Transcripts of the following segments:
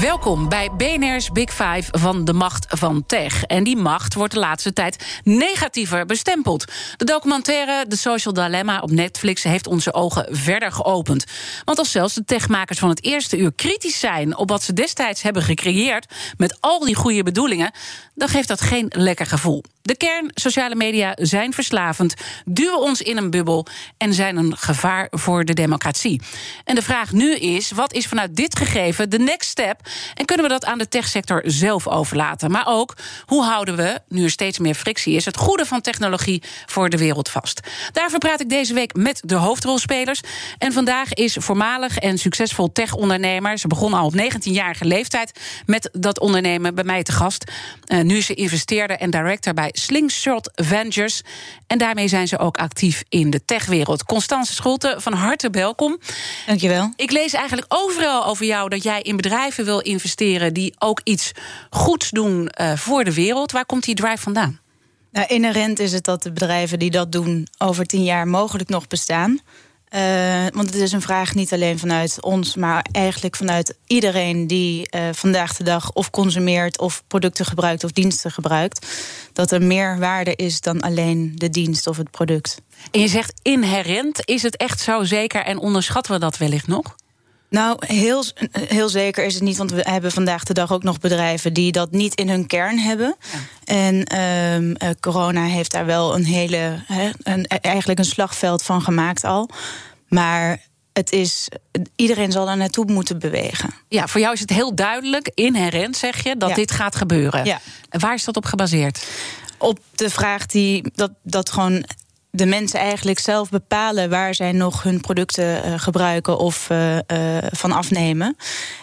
Welkom bij BNR's Big Five van de macht van tech. En die macht wordt de laatste tijd negatiever bestempeld. De documentaire The Social Dilemma op Netflix heeft onze ogen verder geopend. Want als zelfs de techmakers van het eerste uur kritisch zijn op wat ze destijds hebben gecreëerd met al die goede bedoelingen, dan geeft dat geen lekker gevoel. De kern, sociale media zijn verslavend, duwen ons in een bubbel en zijn een gevaar voor de democratie. En de vraag nu is: wat is vanuit dit gegeven de next step? En kunnen we dat aan de techsector zelf overlaten? Maar ook, hoe houden we, nu er steeds meer frictie is, het goede van technologie voor de wereld vast? Daarvoor praat ik deze week met de hoofdrolspelers. En vandaag is voormalig en succesvol tech-ondernemer. Ze begon al op 19-jarige leeftijd met dat ondernemen bij mij te gast. Uh, nu is ze investeerder en director bij Slingshot Ventures. En daarmee zijn ze ook actief in de techwereld. Constance Scholte, van harte welkom. Dankjewel. Ik lees eigenlijk overal over jou dat jij in bedrijven wil investeren die ook iets goeds doen uh, voor de wereld. Waar komt die drive vandaan? Nou, inherent is het dat de bedrijven die dat doen over tien jaar mogelijk nog bestaan. Uh, want het is een vraag niet alleen vanuit ons, maar eigenlijk vanuit iedereen die uh, vandaag de dag of consumeert, of producten gebruikt of diensten gebruikt. Dat er meer waarde is dan alleen de dienst of het product. En je zegt inherent, is het echt zo zeker en onderschatten we dat wellicht nog? Nou, heel, heel zeker is het niet, want we hebben vandaag de dag ook nog bedrijven die dat niet in hun kern hebben. Ja. En um, uh, corona heeft daar wel een hele, he, een, eigenlijk een slagveld van gemaakt al. Maar het is, iedereen zal daar naartoe moeten bewegen. Ja, voor jou is het heel duidelijk, inherent zeg je, dat ja. dit gaat gebeuren. Ja. Waar is dat op gebaseerd? Op de vraag die dat, dat gewoon de mensen eigenlijk zelf bepalen waar zij nog hun producten uh, gebruiken of uh, uh, van afnemen.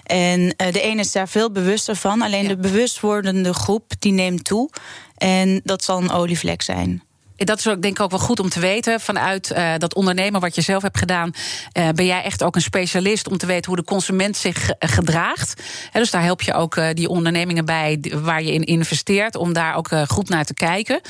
En de ene is daar veel bewuster van. Alleen ja. de bewustwordende groep die neemt toe. En dat zal een olievlek zijn. Dat is ook, denk ik ook wel goed om te weten. Vanuit uh, dat ondernemen wat je zelf hebt gedaan, uh, ben jij echt ook een specialist om te weten hoe de consument zich gedraagt. He, dus daar help je ook uh, die ondernemingen bij waar je in investeert, om daar ook goed naar te kijken.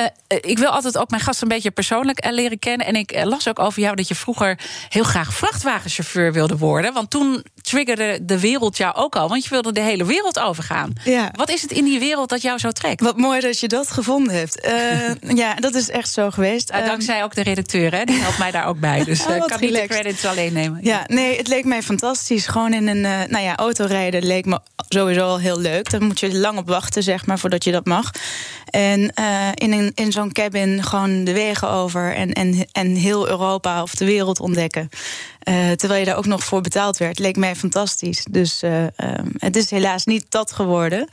Uh, ik wil altijd ook mijn gasten een beetje persoonlijk uh, leren kennen. En ik las ook over jou dat je vroeger heel graag vrachtwagenchauffeur wilde worden. Want toen triggerde de wereld jou ook al. Want je wilde de hele wereld overgaan. Ja. Wat is het in die wereld dat jou zo trekt? Wat mooi dat je dat gevonden hebt. ja, dat is echt zo geweest. Uh, dankzij ook de redacteur, hè? die helpt mij daar ook bij. Dus oh, ik kan niet de credits alleen nemen. Ja, nee, het leek mij fantastisch. Gewoon in een nou ja, autorijden leek me sowieso al heel leuk. Daar moet je lang op wachten, zeg maar, voordat je dat mag. En in een in zo'n cabin gewoon de wegen over en, en, en heel Europa of de wereld ontdekken. Uh, terwijl je daar ook nog voor betaald werd, leek mij fantastisch. Dus uh, uh, het is helaas niet dat geworden.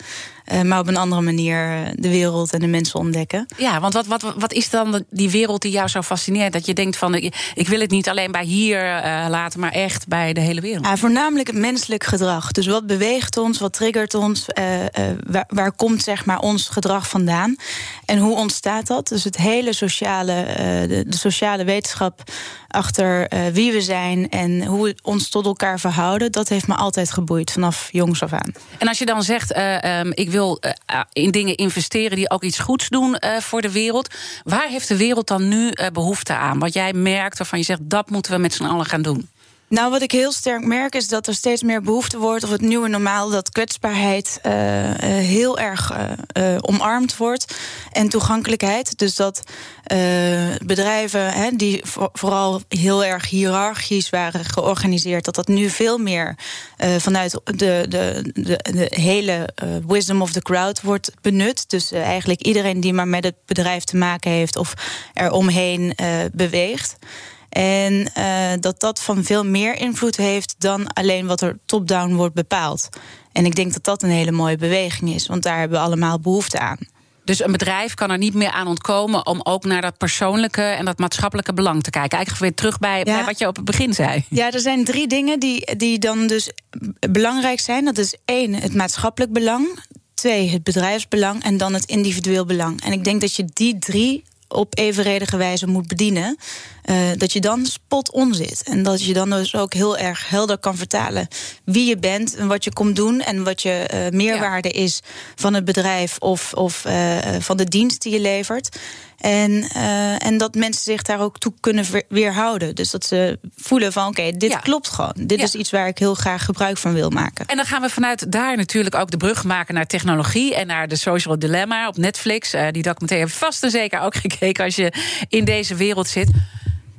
Maar op een andere manier de wereld en de mensen ontdekken. Ja, want wat, wat, wat is dan die wereld die jou zo fascineert? Dat je denkt van, ik, ik wil het niet alleen bij hier laten, maar echt bij de hele wereld. Ja, voornamelijk het menselijk gedrag. Dus wat beweegt ons, wat triggert ons? waar, waar komt zeg maar ons gedrag vandaan? En hoe ontstaat dat? Dus het hele sociale, de, de sociale wetenschap achter wie we zijn en hoe we ons tot elkaar verhouden, dat heeft me altijd geboeid vanaf jongs af aan. En als je dan zegt, uh, um, ik wil uh, in dingen investeren die ook iets goeds doen voor de wereld, waar heeft de wereld dan nu behoefte aan? Wat jij merkt waarvan je zegt, dat moeten we met z'n allen gaan doen? Nou, wat ik heel sterk merk is dat er steeds meer behoefte wordt, of het nieuwe normaal, dat kwetsbaarheid uh, uh, heel erg uh, omarmd wordt. En toegankelijkheid. Dus dat bedrijven hè, die voor, vooral heel erg hiërarchisch waren georganiseerd, dat dat nu veel meer vanuit de, de, de, de hele wisdom of the crowd wordt benut. Dus eigenlijk iedereen die maar met het bedrijf te maken heeft of er omheen beweegt. En uh, dat dat van veel meer invloed heeft dan alleen wat er top-down wordt bepaald. En ik denk dat dat een hele mooie beweging is, want daar hebben we allemaal behoefte aan. Dus een bedrijf kan er niet meer aan ontkomen om ook naar dat persoonlijke en dat maatschappelijke belang te kijken. Eigenlijk weer terug bij, ja. bij wat je op het begin zei. Ja, er zijn drie dingen die, die dan dus belangrijk zijn. Dat is één, het maatschappelijk belang. Twee, het bedrijfsbelang. En dan het individueel belang. En ik denk dat je die drie op evenredige wijze moet bedienen, uh, dat je dan spot on zit. En dat je dan dus ook heel erg helder kan vertalen wie je bent en wat je komt doen en wat je uh, meerwaarde ja. is van het bedrijf of, of uh, van de dienst die je levert. En, uh, en dat mensen zich daar ook toe kunnen weerhouden. Dus dat ze voelen van oké, dit klopt gewoon. Dit is iets waar ik heel graag gebruik van wil maken. En dan gaan we vanuit daar natuurlijk ook de brug maken naar technologie en naar de social dilemma op Netflix. Uh, die documentaire heb vast en zeker ook gekeken als je in deze wereld zit.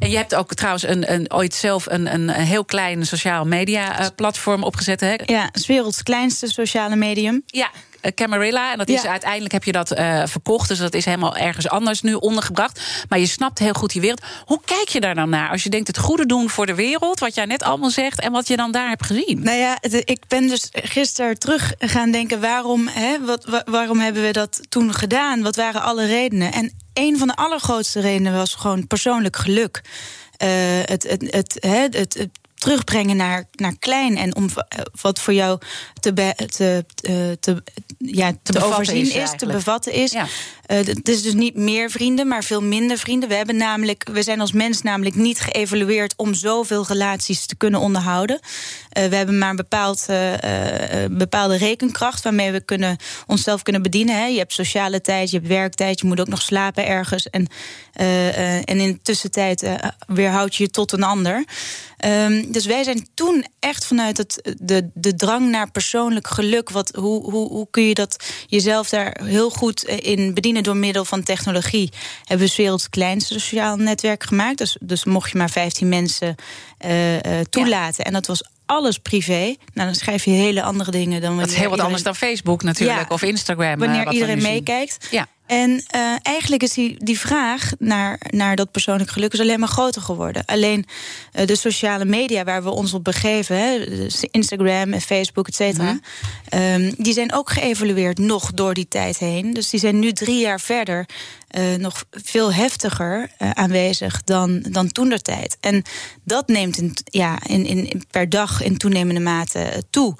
En je hebt ook trouwens een, een, ooit zelf een, een heel klein sociaal media uh, platform opgezet. Hè? Ja, het is werelds kleinste sociale medium. Ja, eh, Camarilla. En dat is uiteindelijk heb je dat uh, verkocht. Dus dat is helemaal ergens anders nu ondergebracht. Maar je snapt heel goed die wereld. Hoe kijk je daar dan naar? Als je denkt het goede doen voor de wereld, wat jij net allemaal zegt, en wat je dan daar hebt gezien. Nou ja, ik ben dus gisteren terug gaan denken: waarom, hè, wat, waarom hebben we dat toen gedaan? Wat waren alle redenen? En een van de allergrootste redenen was gewoon persoonlijk geluk. Uh, het, het, het, het, het, terugbrengen naar, naar klein. En om wat voor jou te, te, te, ja, te, overzien is, te bevatten is. Ja. Uh, het is dus niet meer vrienden, maar veel minder vrienden. We, hebben namelijk, we zijn als mens namelijk niet geëvalueerd om zoveel relaties te kunnen onderhouden. Uh, we hebben maar een bepaald, uh, bepaalde rekenkracht waarmee we kunnen, onszelf kunnen bedienen. Hè. Je hebt sociale tijd, je hebt werktijd, je moet ook nog slapen ergens. En, en in de tussentijd weerhoud je je tot een ander. Um, dus wij zijn toen echt vanuit het, de, de drang naar persoonlijk geluk. Wat, hoe, hoe, hoe kun je dat jezelf daar heel goed in bedienen? door middel van technologie hebben we werelds kleinste sociaal netwerk gemaakt. Dus, dus mocht je maar 15 mensen uh, uh, toelaten. En dat was alles privé. Nou, dan schrijf je hele andere dingen dan. Dat is heel wat anders dan Facebook natuurlijk, ja, of Instagram. Wanneer iedereen meekijkt. Ja. En uh, eigenlijk is die, die vraag naar, naar dat persoonlijk geluk is alleen maar groter geworden. Alleen uh, de sociale media waar we ons op begeven, hè, dus Instagram en Facebook, et cetera, mm um, die zijn ook geëvalueerd nog door die tijd heen. Dus die zijn nu drie jaar verder uh, nog veel heftiger aanwezig dan, dan toen der tijd. En dat neemt in, ja, in, in, per dag in toenemende mate toe.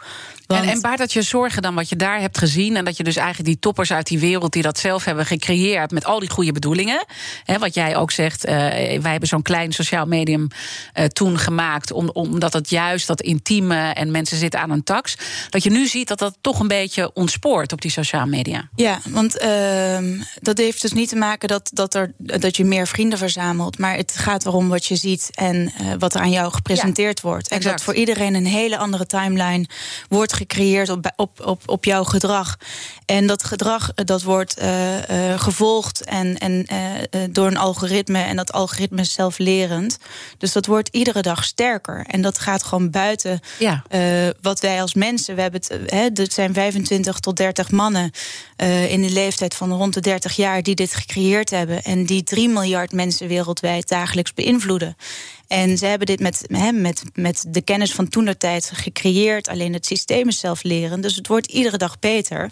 En, en baart dat je zorgen dan wat je daar hebt gezien... en dat je dus eigenlijk die toppers uit die wereld... die dat zelf hebben gecreëerd met al die goede bedoelingen... Hè, wat jij ook zegt, uh, wij hebben zo'n klein sociaal medium uh, toen gemaakt... Om, omdat het juist dat intieme en mensen zitten aan een tax... dat je nu ziet dat dat toch een beetje ontspoort op die sociale media. Ja, want uh, dat heeft dus niet te maken dat, dat, er, dat je meer vrienden verzamelt... maar het gaat erom wat je ziet en uh, wat er aan jou gepresenteerd wordt. En exact. dat voor iedereen een hele andere timeline wordt gecreëerd op, op, op, op jouw gedrag. En dat gedrag eh, dat wordt uh, uh, gevolgd en, en uh, door een algoritme. En dat algoritme is zelflerend. Dus dat wordt iedere dag sterker. En dat gaat gewoon buiten ja. wat wij als mensen. We hebben het, hè, het zijn 25 tot 30 mannen in de leeftijd van rond de 30 jaar die dit gecreëerd hebben. En die 3 miljard mensen wereldwijd dagelijks beïnvloeden. En ze hebben dit met, met, met de kennis van toenertijd gecreëerd. Alleen het systeem is zelflerend. Dus het wordt iedere dag beter.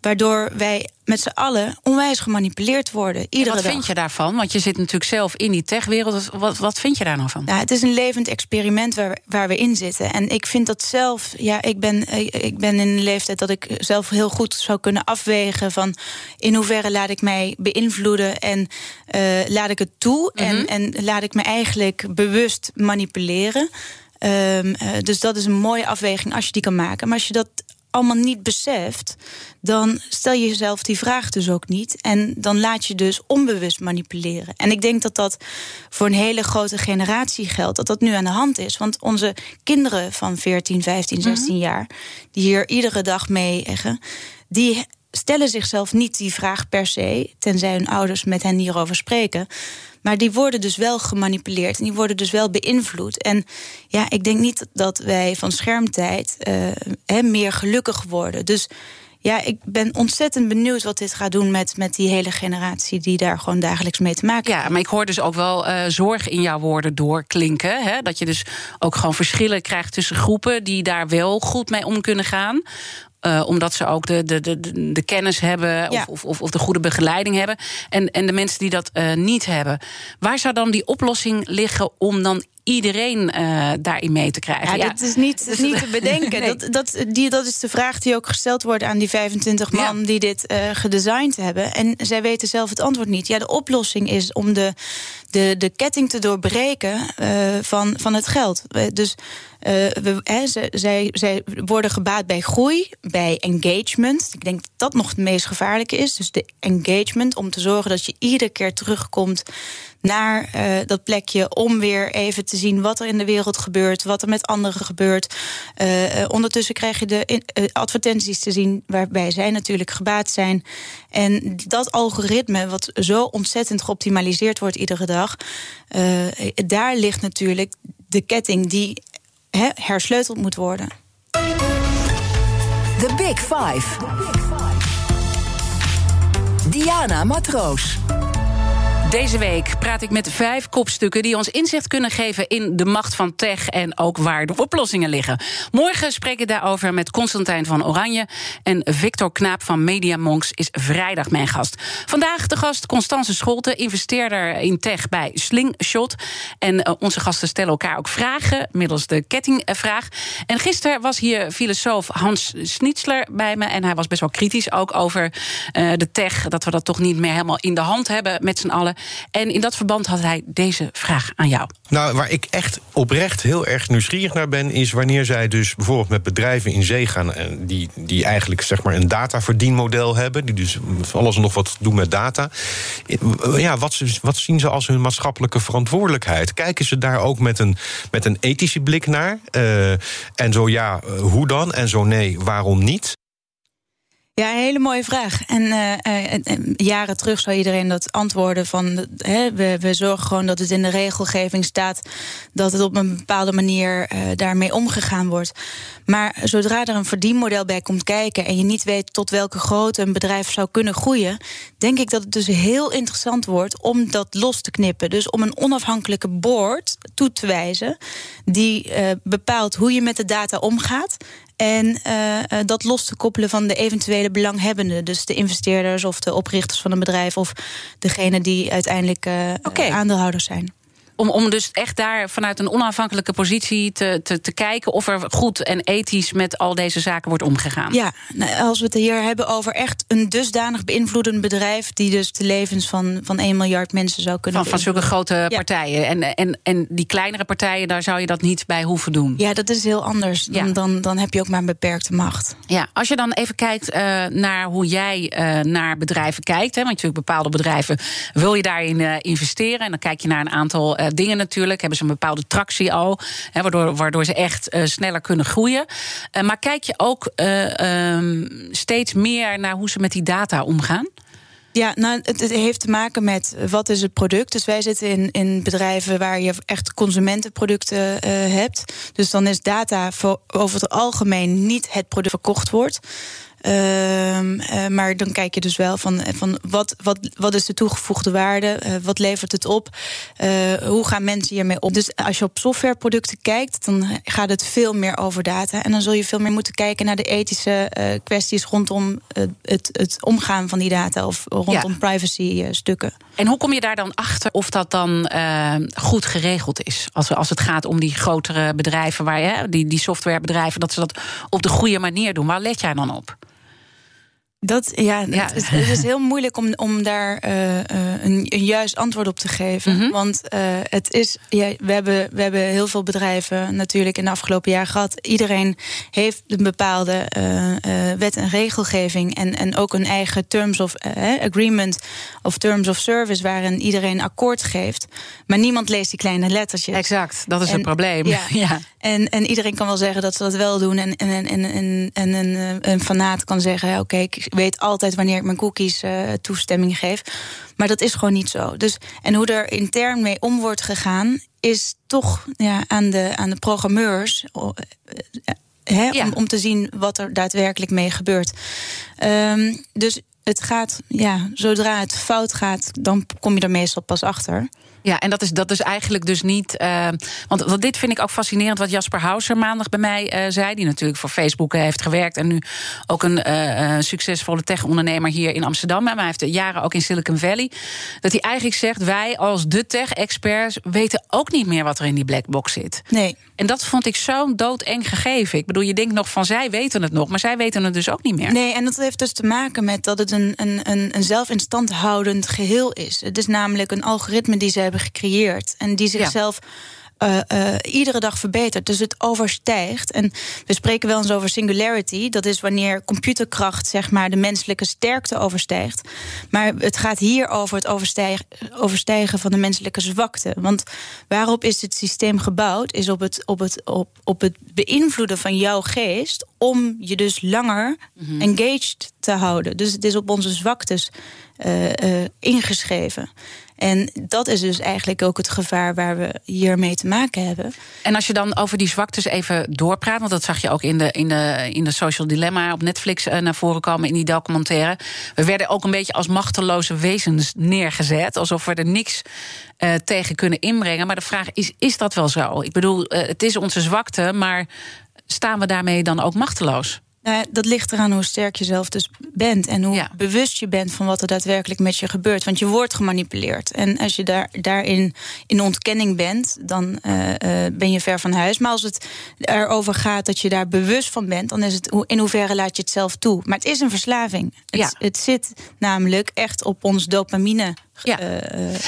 Waardoor wij met z'n allen onwijs gemanipuleerd worden. Iedere wat vind je daarvan? Want je zit natuurlijk zelf in die techwereld. Wat, wat vind je daar nou van? Ja, het is een levend experiment waar, waar we in zitten. En ik vind dat zelf. Ja, ik ben, ik ben in een leeftijd dat ik zelf heel goed zou kunnen afwegen van in hoeverre laat ik mij beïnvloeden en uh, laat ik het toe. en, mhm. en laat ik me eigenlijk bewust manipuleren. Um, uh, dus dat is een mooie afweging als je die kan maken. Maar als je dat allemaal niet beseft, dan stel je jezelf die vraag dus ook niet. En dan laat je dus onbewust manipuleren. En ik denk dat dat voor een hele grote generatie geldt, dat dat nu aan de hand is. Want onze kinderen van 14, 15, 16 jaar, die hier iedere dag mee eggen, die stellen zichzelf niet die vraag per se, tenzij hun ouders met hen hierover spreken. Maar die worden dus wel gemanipuleerd en die worden dus wel beïnvloed. En ja, ik denk niet dat wij van schermtijd uh, meer gelukkig worden. Dus ja, ik ben ontzettend benieuwd wat dit gaat doen met, met die hele generatie die daar gewoon dagelijks mee te maken heeft. Ja, maar ik hoor dus ook wel uh, zorg in jouw woorden doorklinken. Hè? Dat je dus ook gewoon verschillen krijgt tussen groepen die daar wel goed mee om kunnen gaan. Uh, omdat ze ook de, de, de, de kennis hebben of, of, of, de goede begeleiding hebben. En, en de mensen die dat uh, niet hebben. Waar zou dan die oplossing liggen om dan iedereen uh, daarin mee te krijgen. Ja, dat is niet, dat is niet te bedenken. dat, dat, die, dat is de vraag die ook gesteld wordt aan die 25 man die dit uh, gedesigned hebben. En zij weten zelf het antwoord niet. Ja, de oplossing is om de, de, de ketting te doorbreken uh, van, van het geld. Dus uh, we, he, ze, zij, zij worden gebaat bij groei, bij engagement. Ik denk dat dat nog het meest gevaarlijke is. Dus de engagement, om te zorgen dat je iedere keer terugkomt naar uh, dat plekje om weer even te zien wat er in de wereld gebeurt, wat er met anderen gebeurt. Uh, ondertussen krijg je de advertenties te zien waarbij zij natuurlijk gebaat zijn. En dat algoritme, wat zo ontzettend geoptimaliseerd wordt iedere dag, daar ligt natuurlijk de ketting die hersleuteld moet worden. The Big Five. Diana Matroos. Deze week praat ik met vijf kopstukken die ons inzicht kunnen geven in de macht van tech en ook waar de oplossingen liggen. Morgen spreek ik daarover met Constantijn van Oranje en Victor Knaap van Media Monks is vrijdag mijn gast. Vandaag de gast Constance Scholte, investeerder in tech bij Slingshot. En uh, onze gasten stellen elkaar ook vragen middels de kettingvraag. En gisteren was hier filosoof Hans Schnitzler bij me en hij was best wel kritisch ook over uh, de tech, dat we dat toch niet meer helemaal in de hand hebben met z'n allen. En in dat verband had hij deze vraag aan jou. Nou, waar ik echt oprecht heel erg nieuwsgierig naar ben, is wanneer zij dus bijvoorbeeld met bedrijven in zee gaan, die, die eigenlijk zeg maar een dataverdienmodel hebben, die dus alles nog wat doen met data. Ja, wat, zien ze als hun maatschappelijke verantwoordelijkheid? Kijken ze daar ook met een, met een ethische blik naar? Uh, en zo ja, hoe dan? En zo nee, waarom niet? Ja, een hele mooie vraag. En uh, jaren terug zou iedereen dat antwoorden van... He, we, we zorgen gewoon dat het in de regelgeving staat... dat het op een bepaalde manier uh, daarmee omgegaan wordt. Maar zodra er een verdienmodel bij komt kijken... en je niet weet tot welke grootte een bedrijf zou kunnen groeien... denk ik dat het dus heel interessant wordt om dat los te knippen. Dus om een onafhankelijke board toe te wijzen... die bepaalt hoe je met de data omgaat... En uh, dat los te koppelen van de eventuele belanghebbenden. Dus de investeerders of de oprichters van een bedrijf... of degene die uiteindelijk uh, okay. aandeelhouders zijn. Om, om dus echt daar vanuit een onafhankelijke positie te, te, te kijken of er goed en ethisch met al deze zaken wordt omgegaan. Ja, nou, als we het hier hebben over echt een dusdanig beïnvloedend bedrijf. die dus de levens van, van 1 miljard mensen zou kunnen. Van, van zulke grote ja. partijen. En, en, en die kleinere partijen, daar zou je dat niet bij hoeven doen. Ja, dat is heel anders. Dan, ja. dan, dan heb je ook maar een beperkte macht. Ja, als je dan even kijkt uh, naar hoe jij uh, naar bedrijven kijkt. Hè, want natuurlijk bepaalde bedrijven wil je daarin uh, investeren. En dan kijk je naar een aantal dingen natuurlijk. Hebben ze een bepaalde tractie al. Hè, waardoor, waardoor ze echt uh, sneller kunnen groeien. Uh, maar kijk je ook um, steeds meer naar hoe ze met die data omgaan? Ja, nou, het, heeft te maken met wat is het product. Dus wij zitten in, in bedrijven waar je echt consumentenproducten hebt. Dus dan is data voor, over het algemeen niet het product verkocht wordt. Uh, uh, maar dan kijk je dus wel van, van wat, wat, wat is de toegevoegde waarde? Uh, wat levert het op? hoe gaan mensen hiermee om? Dus als je op softwareproducten kijkt, dan gaat het veel meer over data. En dan zul je veel meer moeten kijken naar de ethische kwesties rondom het, het omgaan van die data of rondom ja. privacy stukken. En hoe kom je daar dan achter of dat dan goed geregeld is? Als, als het gaat om die grotere bedrijven, waar, hè, die, die softwarebedrijven, dat ze dat op de goede manier doen. Waar let jij dan op? Dat, ja, ja. Het, is, het, is, heel moeilijk om, om daar uh, uh, een, een, juist antwoord op te geven. Mm -hmm. Want uh, het is, ja, we, hebben, we hebben heel veel bedrijven natuurlijk in de afgelopen jaar gehad. Iedereen heeft een bepaalde wet en regelgeving. En, en ook een eigen terms of agreement of terms of service waarin iedereen akkoord geeft. Maar niemand leest die kleine lettertjes. Exact, dat is en, het probleem. Ja, ja. En, en iedereen kan wel zeggen dat ze dat wel doen. En, en, en, en, en een, een fanaat kan zeggen: oké, okay, ik weet altijd wanneer ik mijn cookies uh, toestemming geef. Maar dat is gewoon niet zo. Dus, en hoe er intern mee om wordt gegaan, is toch ja, aan, de, aan de programmeurs. He, ja. om, om te zien wat er daadwerkelijk mee gebeurt. Um, dus het gaat, ja, zodra het fout gaat, dan kom je er meestal pas achter. Ja, en dat is, dat is eigenlijk dus niet. Uh, want, dit vind ik ook fascinerend wat Jasper Hauser maandag bij mij uh, zei. Die natuurlijk voor Facebook uh, heeft gewerkt. En nu ook een succesvolle tech-ondernemer hier in Amsterdam. Maar hij heeft jaren ook in Silicon Valley. Dat hij eigenlijk zegt: wij als de tech-experts weten ook niet meer wat er in die black box zit. Nee. En dat vond ik zo'n doodeng gegeven. Ik bedoel, je denkt nog van zij weten het nog, maar zij weten het dus ook niet meer. Nee, en dat heeft dus te maken met dat het een, een, een, een zelf in stand houdend geheel is. Het is namelijk een algoritme die ze hebben gecreëerd en die zichzelf. Ja. Uh, uh, iedere dag verbetert. Dus het overstijgt. En we spreken wel eens over singularity. Dat is wanneer computerkracht zeg maar, de menselijke sterkte overstijgt. Maar het gaat hier over het overstijgen, overstijgen van de menselijke zwakte. Want waarop is het systeem gebouwd? Is op het, op het, op, op het beïnvloeden van jouw geest. om je dus langer mm-hmm. engaged te houden. Dus het is op onze zwaktes uh, ingeschreven. En dat is dus eigenlijk ook het gevaar waar we hiermee te maken hebben. En als je dan over die zwaktes even doorpraat, want dat zag je ook in de, in de, in de Social Dilemma op Netflix uh, naar voren komen in die documentaire. We werden ook een beetje als machteloze wezens neergezet, alsof we er niks uh, tegen kunnen inbrengen. Maar de vraag is: is dat wel zo? Ik bedoel, uh, het is onze zwakte, maar staan we daarmee dan ook machteloos? Nou, dat ligt eraan hoe sterk je zelf dus bent. En hoe ja. bewust je bent van wat er daadwerkelijk met je gebeurt. Want je wordt gemanipuleerd. En als je daar, daarin in ontkenning bent, dan uh, uh, ben je ver van huis. Maar als het erover gaat dat je daar bewust van bent, dan is het in hoeverre laat je het zelf toe. Maar het is een verslaving. Het, ja. het zit namelijk echt op ons dopamine ja. Uh,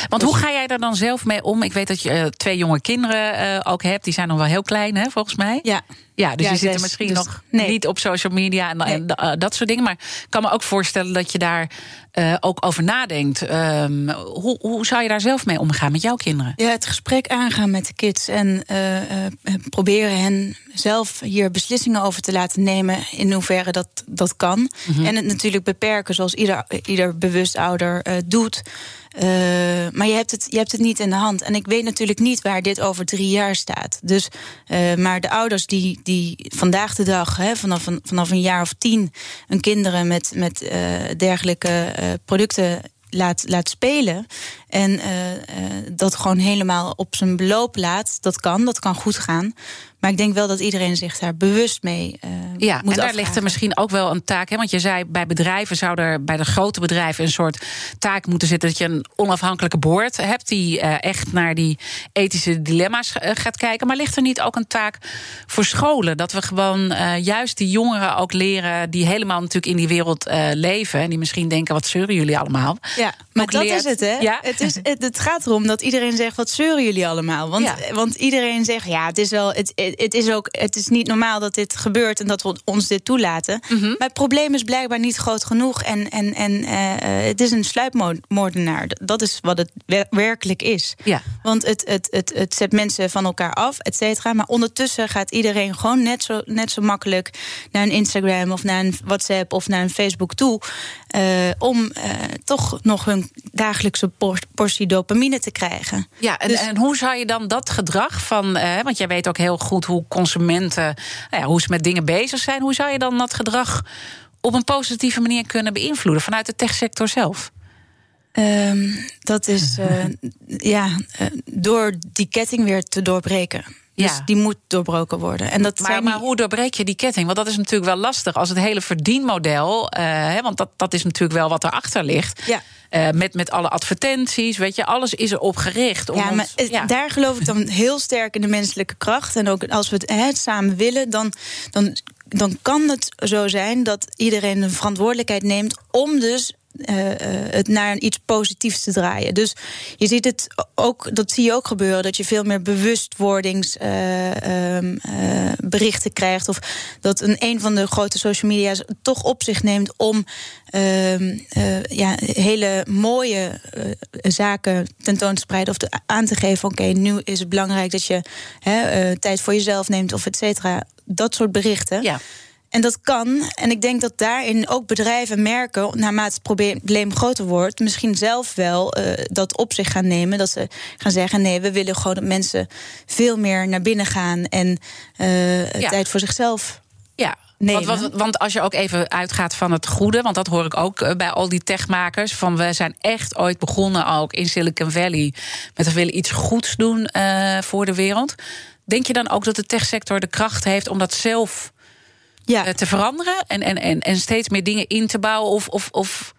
Want hoe ga jij daar dan zelf mee om? Ik weet dat je uh, twee jonge kinderen uh, ook hebt. Die zijn nog wel heel klein, hè, volgens mij. Ja. Ja, dus ja, die zitten dus, misschien dus, nog nee. niet op social media en, nee. en dat soort dingen. Maar ik kan me ook voorstellen dat je daar ook over nadenkt. Um, hoe, hoe zou je daar zelf mee omgaan met jouw kinderen? Ja, het gesprek aangaan met de kids. En proberen hen zelf hier beslissingen over te laten nemen. In hoeverre dat, dat kan. Mhm. En het natuurlijk beperken zoals ieder, ieder bewust ouder doet. Uh, maar je hebt, het, je hebt het niet in de hand. En ik weet natuurlijk niet waar dit over drie jaar staat. Dus, uh, maar de ouders die, die vandaag de dag, hè, vanaf, een, vanaf een jaar of tien, hun kinderen met, met uh, dergelijke producten laat, laat spelen. En uh, uh, dat gewoon helemaal op zijn beloop laat. Dat kan, dat kan goed gaan. Maar ik denk wel dat iedereen zich daar bewust mee uh, ja, moet en daar ligt er misschien ook wel een taak. Hè? Want je zei bij bedrijven zou er bij de grote bedrijven een soort taak moeten zitten dat je een onafhankelijke board hebt die uh, echt naar die ethische dilemma's uh, gaat kijken. Maar ligt er niet ook een taak voor scholen? Dat we gewoon juist die jongeren ook leren die helemaal natuurlijk in die wereld leven. En die misschien denken: wat zeuren jullie allemaal? Ja, maar dat leert- is het, hè? Ja? Het, is, het, het gaat erom dat iedereen zegt: wat zeuren jullie allemaal? Want, Ja. want iedereen zegt: ja, het is wel. Het, het, is ook. Het is niet normaal dat dit gebeurt en dat we ons dit toelaten. Mhm. Maar het probleem is blijkbaar niet groot genoeg. En, en, en eh, eh, het is een sluipmoordenaar. Dat is wat het wer- werkelijk is. Ja. Want het, het, het, het zet mensen van elkaar af, et cetera. Maar ondertussen gaat iedereen gewoon net zo, net zo makkelijk naar een Instagram of naar een WhatsApp of naar een Facebook toe. eh, om eh, toch nog hun dagelijkse por- portie dopamine te krijgen. Ja, en, Dus- en hoe zou je dan dat gedrag van. Eh, want jij weet ook heel goed hoe consumenten. Nou ja, hoe ze met dingen bezig zijn. Hoe zou je dan dat gedrag op een positieve manier kunnen beïnvloeden vanuit de techsector zelf? Ehm, dat is eh, ja, eh, door die ketting weer te doorbreken. Dus Ja. die moet doorbroken worden. En dat Maar, zijn maar niet- hoe doorbreek je die ketting? Want dat is natuurlijk wel lastig als het hele verdienmodel. eh, want dat, dat is natuurlijk wel wat erachter ligt. Ja. Met, met alle advertenties, weet je, alles is erop gericht. Om Ja, maar ons- daar geloof ik dan heel sterk in de menselijke kracht. En ook als we het, samen willen, dan, dan, dan kan het zo zijn dat iedereen een verantwoordelijkheid neemt om dus. Eh, eh, het naar iets positiefs te draaien. Dus je ziet het ook, dat zie je ook gebeuren, dat je veel meer bewustwordingsberichten krijgt. Of dat een, een van de grote social media's toch op zich neemt om ehm, eh, ja, hele mooie eh, zaken tentoon te spreiden. Of te, aan te geven: oké, nu is het belangrijk dat je hè, eh, tijd voor jezelf neemt, of et cetera. Dat soort berichten. Ja. En dat kan. En ik denk dat daarin ook bedrijven merken, naarmate het probleem groter wordt, misschien zelf wel eh, dat op zich gaan nemen. Dat ze gaan zeggen: nee, we willen gewoon dat mensen veel meer naar binnen gaan en eh, Ja. tijd voor zichzelf Ja. Want, want, want, als je ook even uitgaat van het goede, want dat hoor ik ook eh, bij al die techmakers. Van we zijn echt ooit begonnen ook in Silicon Valley met we willen iets goeds doen uh, voor de wereld. Denk je dan ook dat de techsector de kracht heeft om dat zelf ja. uh, te veranderen en, en, en, en steeds meer dingen in te bouwen? Of, of, of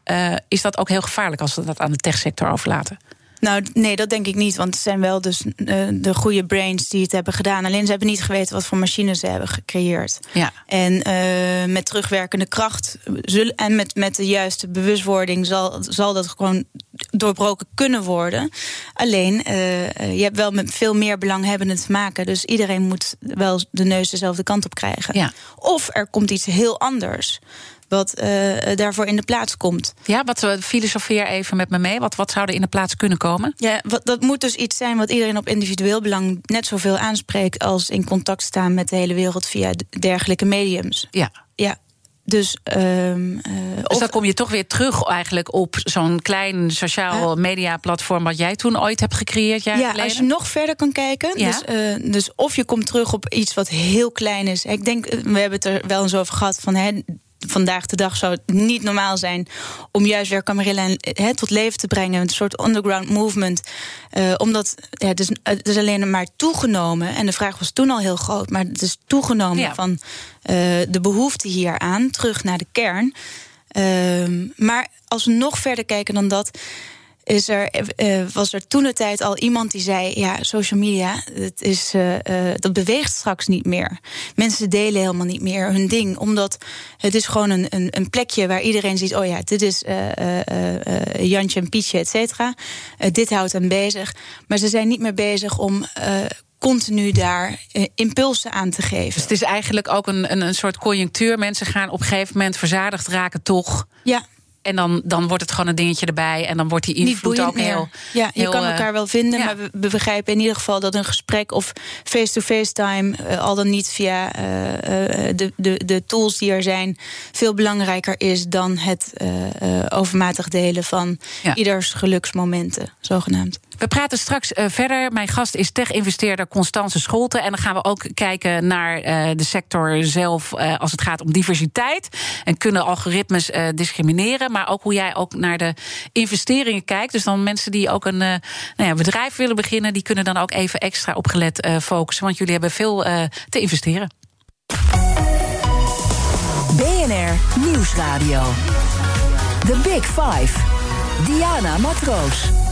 is dat ook heel gevaarlijk als we dat aan de techsector overlaten? Nou, nee, dat denk ik niet. Want het zijn wel dus uh, de goede brains die het hebben gedaan. Alleen ze hebben niet geweten wat voor machines ze hebben gecreëerd. Ja. En uh, met terugwerkende kracht zullen, en met, met de juiste bewustwording zal, zal dat gewoon doorbroken kunnen worden. Alleen, uh, je hebt wel met veel meer belanghebbenden te maken. Dus iedereen moet wel de neus dezelfde kant op krijgen. Ja. Of er komt iets heel anders wat uh, daarvoor in de plaats komt. Ja, wat filosofeer even met me mee. Wat, wat zou er in de plaats kunnen komen? Ja, wat, dat moet dus iets zijn wat iedereen op individueel belang net zoveel aanspreekt als in contact staan met de hele wereld via dergelijke mediums. Ja. Ja, dus, um, uh, dus dan kom je toch weer terug eigenlijk op zo'n klein sociaal media platform wat jij toen ooit hebt gecreëerd. Ja, geleden. als je nog verder kan kijken. Ja. Dus, uh, dus of je komt terug op iets wat heel klein is. Ik denk, we hebben het er wel eens over gehad van. Hè, vandaag de dag zou het niet normaal zijn om juist weer Camarilla he, tot leven te brengen. Een soort underground movement. Uh, omdat ja, het, is, het is alleen maar toegenomen. En de vraag was toen al heel groot. Maar het is toegenomen ja. van uh, de behoefte hieraan. Terug naar de kern. Uh, maar als we nog verder kijken dan dat is er, uh, was er toen de tijd al iemand die zei: Ja, social media, het is, uh, uh, dat beweegt straks niet meer. Mensen delen helemaal niet meer hun ding, omdat het is gewoon een, een, een plekje waar iedereen ziet: Oh ja, dit is Jantje en Pietje, et cetera. dit houdt hen bezig. Maar ze zijn niet meer bezig om continu daar uh, impulsen aan te geven. Dus het is eigenlijk ook een, een, een soort conjunctuur. Mensen gaan op een gegeven moment verzadigd raken, toch? Ja. En dan, dan wordt het gewoon een dingetje erbij. En dan wordt die invloed ook meer. heel. Ja, je heel, kan elkaar wel vinden. ja. Maar we, begrijpen in ieder geval dat een gesprek of face-to-face time. Uh, al dan niet via uh, de, de, de tools die er zijn. veel belangrijker is dan het overmatig delen van ja. ieders geluksmomenten, zogenaamd. We praten straks uh, verder. Mijn gast is tech-investeerder Constance Scholte. En dan gaan we ook kijken naar uh, de sector zelf uh, als het gaat om diversiteit. En kunnen algoritmes discrimineren. Maar ook hoe jij ook naar de investeringen kijkt. Dus dan mensen die ook een nou ja, bedrijf willen beginnen... die kunnen dan ook even extra opgelet focussen. Want jullie hebben veel te investeren. BNR Nieuwsradio. The Big Five. Diana Matroos.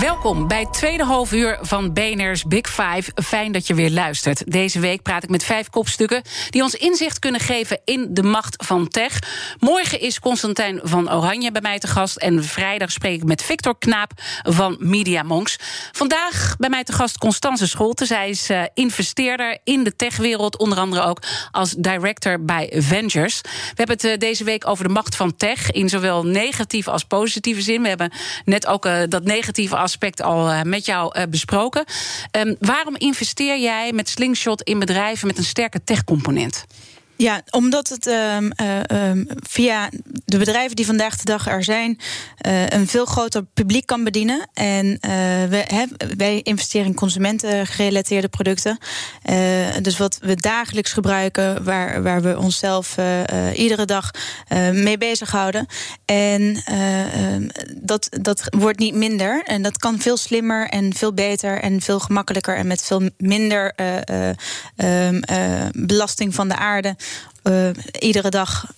Welkom bij het tweede half uur van BNR's Big Five. Fijn dat je weer luistert. Deze week praat ik met vijf kopstukken die ons inzicht kunnen geven in de macht van tech. Morgen is Constantijn van Oranje bij mij te gast. En vrijdag spreek ik met Victor Knaap van Media Monks. Vandaag bij mij te gast Constance Scholte. Zij is uh, investeerder in de techwereld, onder andere ook als director bij Ventures. We hebben het uh, deze week over de macht van tech in zowel negatieve als positieve zin. We hebben net ook uh, dat negatieve aspect al uh, met jou uh, besproken. Um, waarom investeer jij met Slingshot in bedrijven met een sterke tech-component? Ja, omdat het um, uh, um, via de bedrijven die vandaag de dag er zijn, uh, een veel groter publiek kan bedienen. En uh, we, he, wij investeren in consumentengerelateerde producten. dus wat we dagelijks gebruiken, waar, waar we onszelf iedere dag mee bezighouden. En um, dat, dat wordt niet minder. En dat kan veel slimmer en veel beter en veel gemakkelijker en met veel minder belasting van de aarde. Uh, iedere dag.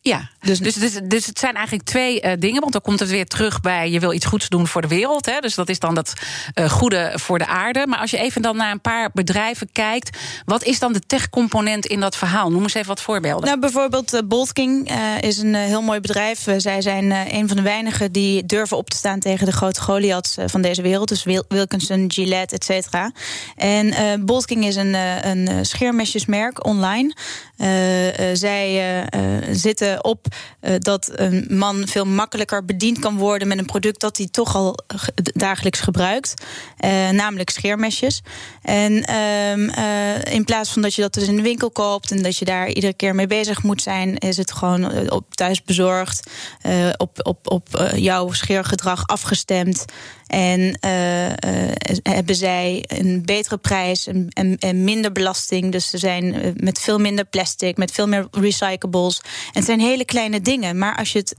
Ja, dus, dus, dus, dus het zijn eigenlijk twee uh, dingen. Want dan komt het weer terug bij je wil iets goeds doen voor de wereld. Hè, dus dat is dan dat uh, goede voor de aarde. Maar als je even dan naar een paar bedrijven kijkt, wat is dan de tech-component in dat verhaal? Noem eens even wat voorbeelden. Nou, bijvoorbeeld uh, Bolt King is een heel mooi bedrijf. zij zijn een van de weinigen die durven op te staan tegen de grote Goliaths van deze wereld. Dus Wil Wilkinson, Gillette, et cetera. En Bolt King is een, een scheermesjesmerk online. Zij zitten op dat een man veel makkelijker bediend kan worden met een product dat hij toch al dagelijks gebruikt, namelijk scheermesjes. En uh, in plaats van dat je dat dus in de winkel koopt en dat je daar iedere keer mee bezig moet zijn, is het gewoon op thuis bezorgd, op, op, op jouw scheergedrag afgestemd. En hebben zij een betere prijs en, en, en, minder belasting. Dus ze zijn met veel minder plastic, met veel meer recyclables. En het zijn hele kleine dingen. Maar als je het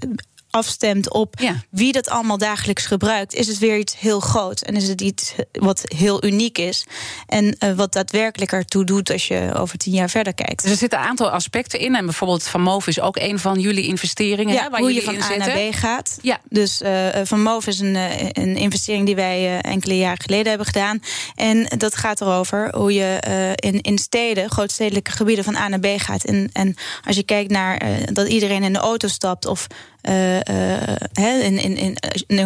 afstemt op wie dat allemaal dagelijks gebruikt, is het weer iets heel groot. En is het iets wat heel uniek is. En uh, wat daadwerkelijk ertoe doet als je over tien jaar verder kijkt. Dus er zitten een aantal aspecten in. En bijvoorbeeld Van Moof is ook een van jullie investeringen. Ja, hè, waar hoe je van A naar B gaat. Ja. Dus uh, Van Moof is een, een investering die wij enkele jaren geleden hebben gedaan. En dat gaat erover hoe je in, in steden, grootstedelijke gebieden, van A naar B gaat. En, en als je kijkt naar dat iedereen in de auto stapt of uh, in, in, in,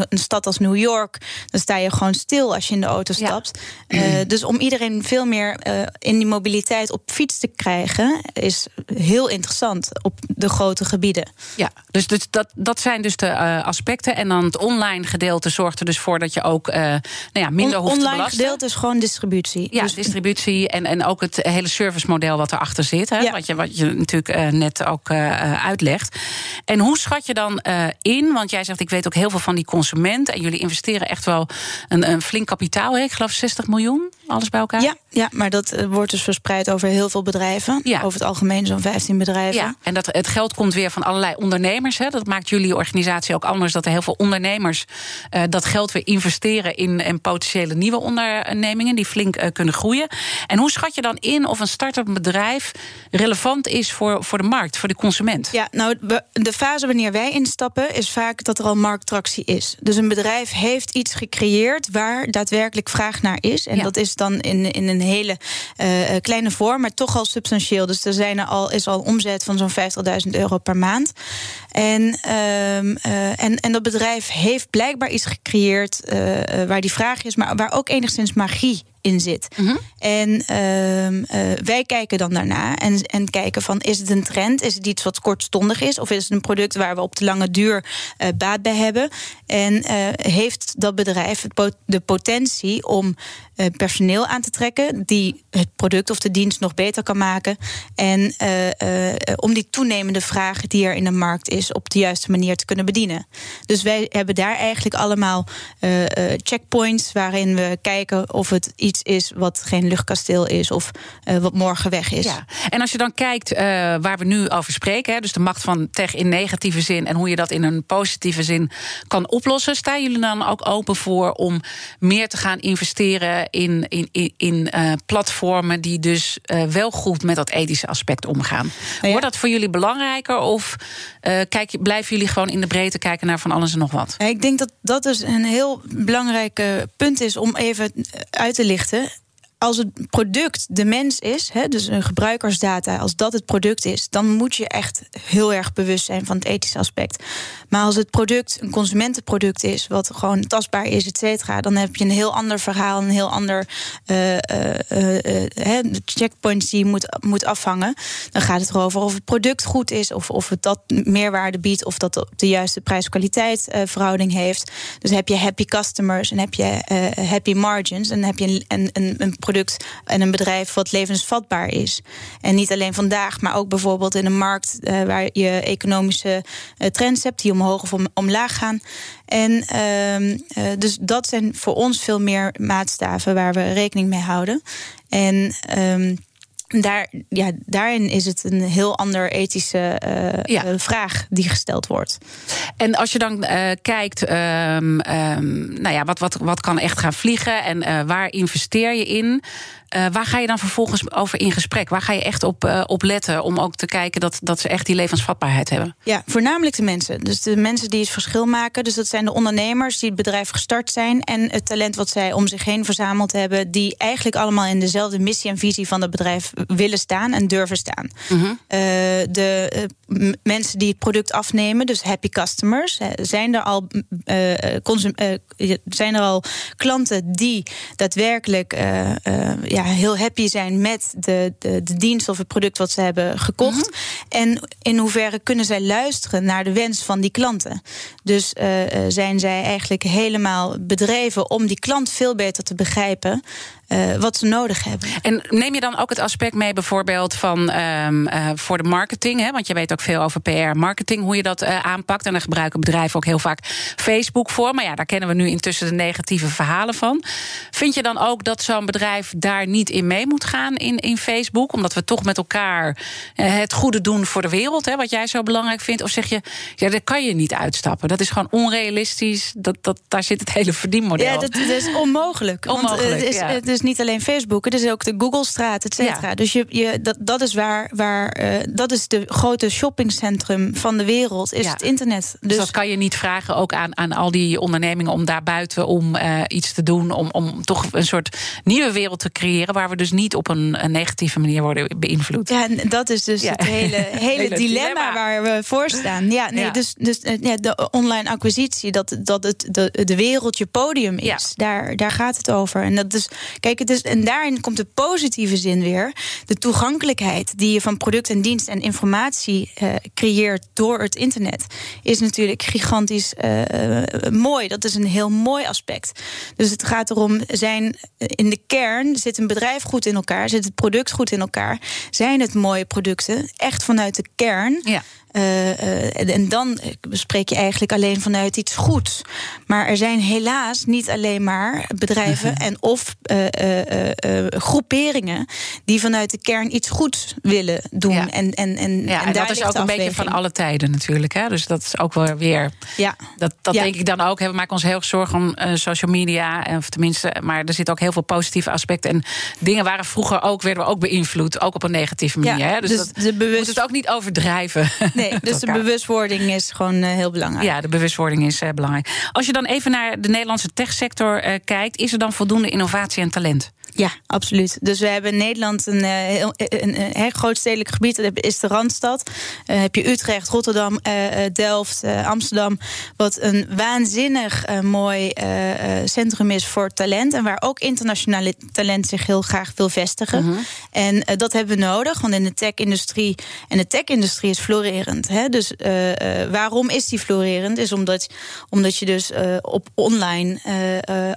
een stad als New York, dan sta je gewoon stil als je in de auto stapt. Uh, dus om iedereen veel meer in die mobiliteit op fiets te krijgen, is heel interessant op de grote gebieden. Ja, dus, dus dat, dat zijn dus de aspecten. En dan het online gedeelte zorgt er dus voor dat je ook nou ja, minder hoeft online te belasten. gedeelte is gewoon distributie. Ja, dus distributie en, en ook het hele servicemodel wat erachter zit. Hè, ja. wat, je, wat je natuurlijk net ook uitlegt. En hoe schat je dan uh, in? Want jij zegt, ik weet ook heel veel van die consumenten. En jullie investeren echt wel een, een flink kapitaal. Hè? Ik geloof 60 miljoen, alles bij elkaar. Ja, ja maar dat uh, wordt dus verspreid over heel veel bedrijven. Ja. Over het algemeen zo'n 15 bedrijven. Ja, en dat, het geld komt weer van allerlei ondernemers. Hè? Dat maakt jullie organisatie ook anders. Dat er heel veel ondernemers uh, dat geld weer investeren in, in potentiële nieuwe ondernemingen. Die flink kunnen groeien. En hoe schat je dan in of een start-up bedrijf relevant is voor, voor de markt, voor de consument? Ja, nou, de fase wanneer wij instappen, is vaak dat er al markttractie is. Dus een bedrijf heeft iets gecreëerd waar daadwerkelijk vraag naar is. En dat is dan in, in een hele uh, kleine vorm, maar toch al substantieel. Dus er zijn er al, is al omzet van zo'n 50.000 euro per maand. En, uh, en, en dat bedrijf heeft blijkbaar iets gecreëerd waar die vraag is, maar waar ook enigszins magie in zit. Mhm. En uh, wij kijken dan daarna en, en kijken van is het een trend? Is het iets wat kortstondig is? Of is het een product waar we op de lange duur uh, baat bij hebben? En uh, heeft dat bedrijf de potentie om personeel aan te trekken die het product of de dienst nog beter kan maken? En om die toenemende vraag die er in de markt is op de juiste manier te kunnen bedienen. Dus wij hebben daar eigenlijk allemaal checkpoints waarin we kijken of het iets is wat geen luchtkasteel is of uh, wat morgen weg is. Ja. En als je dan kijkt uh, waar we nu over spreken, hè, dus de macht van tech in negatieve zin en hoe je dat in een positieve zin kan oplossen, staan jullie dan ook open voor om meer te gaan investeren in, in, in, in uh, platformen die dus wel goed met dat ethische aspect omgaan? Nou ja. Wordt dat voor jullie belangrijker of kijk, blijven jullie gewoon in de breedte kijken naar van alles en nog wat? Ik denk dat dat dus een heel belangrijk punt is om even uit te lichten als het product de mens is, hè, dus een gebruikersdata, als dat het product is, dan moet je echt heel erg bewust zijn van het ethische aspect. Maar als het product een consumentenproduct is, wat gewoon tastbaar is, et cetera, dan heb je een heel ander verhaal, een heel ander uh, die je moet, moet afvangen. Dan gaat het erover of het product goed is, of, of het dat meerwaarde biedt, of dat de juiste prijs-kwaliteit verhouding heeft. Dus heb je happy customers en heb je happy margins, en heb je een, een, een product en een bedrijf wat levensvatbaar is. En niet alleen vandaag, maar ook bijvoorbeeld in een markt waar je economische trends hebt die om omhoog of om, omlaag gaan. En uh, dus dat zijn voor ons veel meer maatstaven waar we rekening mee houden. En um, daar, ja, daarin is het een heel ander ethische uh, ja. vraag die gesteld wordt. En als je dan uh, kijkt, um, um, nou ja, wat, wat, wat kan echt gaan vliegen en uh, waar investeer je in? Uh, waar ga je dan vervolgens over in gesprek? Waar ga je echt op, uh, op letten om ook te kijken dat, dat ze echt die levensvatbaarheid hebben? Ja, voornamelijk de mensen. Dus de mensen die het verschil maken. Dus dat zijn de ondernemers die het bedrijf gestart zijn. En het talent wat zij om zich heen verzameld hebben. Die eigenlijk allemaal in dezelfde missie en visie van het bedrijf willen staan en durven staan. Uh -huh. uh, de mensen die het product afnemen, dus happy customers, zijn er al, zijn er al klanten die daadwerkelijk ja, ja, heel happy zijn met de, de, de dienst of het product wat ze hebben gekocht. Mhm. En in hoeverre kunnen zij luisteren naar de wens van die klanten. Dus zijn zij eigenlijk helemaal bedreven om die klant veel beter te begrijpen. Uh, wat ze nodig hebben. En neem je dan ook het aspect mee, bijvoorbeeld van um, uh, voor de marketing? Hè? Want je weet ook veel over PR, marketing, hoe je dat uh, aanpakt. En daar gebruiken bedrijven ook heel vaak Facebook voor. Maar ja, daar kennen we nu intussen de negatieve verhalen van. Vind je dan ook dat zo'n bedrijf daar niet in mee moet gaan in, in Facebook? Omdat we toch met elkaar het goede doen voor de wereld, hè, wat jij zo belangrijk vindt? Of zeg je, ja, daar kan je niet uitstappen. Dat is gewoon onrealistisch. Dat, dat, daar zit het hele verdienmodel. Ja, dat, dat is onmogelijk. onmogelijk want, het is, ja. het is niet alleen Facebook, het is ook de Google-straat, et cetera. Ja. Dus je, je, dat, dat is waar, waar uh, dat is de grote shoppingcentrum van de wereld, is ja. het internet. Dus, dus, dat kan je niet vragen ook aan, aan al die ondernemingen om daar buiten om uh, iets te doen, om, om toch een soort nieuwe wereld te creëren waar we dus niet op een, een negatieve manier worden beïnvloed. Ja, en dat is dus ja. het hele, hele, hele dilemma, dilemma, waar we voor staan. Ja, nee, dus, dus ja, de online acquisitie, dat, dat het de, de wereld je podium is, daar, daar gaat het over. En dat is, kijk, is, en daarin komt de positieve zin weer. De toegankelijkheid die je van product en dienst en informatie uh, creëert door het internet, is natuurlijk gigantisch uh, mooi. Dat is een heel mooi aspect. Dus het gaat erom, zijn in de kern zit een bedrijf goed in elkaar, zit het product goed in elkaar, zijn het mooie producten, echt vanuit de kern. Ja. Uh, en dan bespreek je eigenlijk alleen vanuit iets goeds. Maar er zijn helaas niet alleen maar bedrijven en of uh, groeperingen die vanuit de kern iets goeds willen doen. Ja. En, en, en, ja, en, en dat is ook een beetje van alle tijden natuurlijk. Hè? Dus dat is ook wel weer. Ja. Dat, dat ja. denk ik dan ook. We maken ons heel erg zorgen om social media. Of tenminste, maar er zitten ook heel veel positieve aspecten. En dingen waren vroeger ook, werden we ook beïnvloed. Ook op een negatieve manier. Hè? Dus, dus dat, de bewust... moet het ook niet overdrijven. Nee, dus de bewustwording is gewoon uh, heel belangrijk. Ja, de bewustwording is uh, belangrijk. Als je dan even naar de Nederlandse techsector uh, kijkt, is er dan voldoende innovatie en talent? Ja, absoluut. Dus we hebben in Nederland een, een, een, een heel groot stedelijk gebied. Dat is de Randstad. Uh, heb je Utrecht, Rotterdam, uh, Delft, uh, Amsterdam. Wat een waanzinnig mooi centrum is voor talent. En waar ook internationale talent zich heel graag wil vestigen. -hmm. En dat hebben we nodig. Want in de tech-industrie. En de tech-industrie is florerend. Hè? Dus waarom is die florerend? Is omdat, omdat je dus op online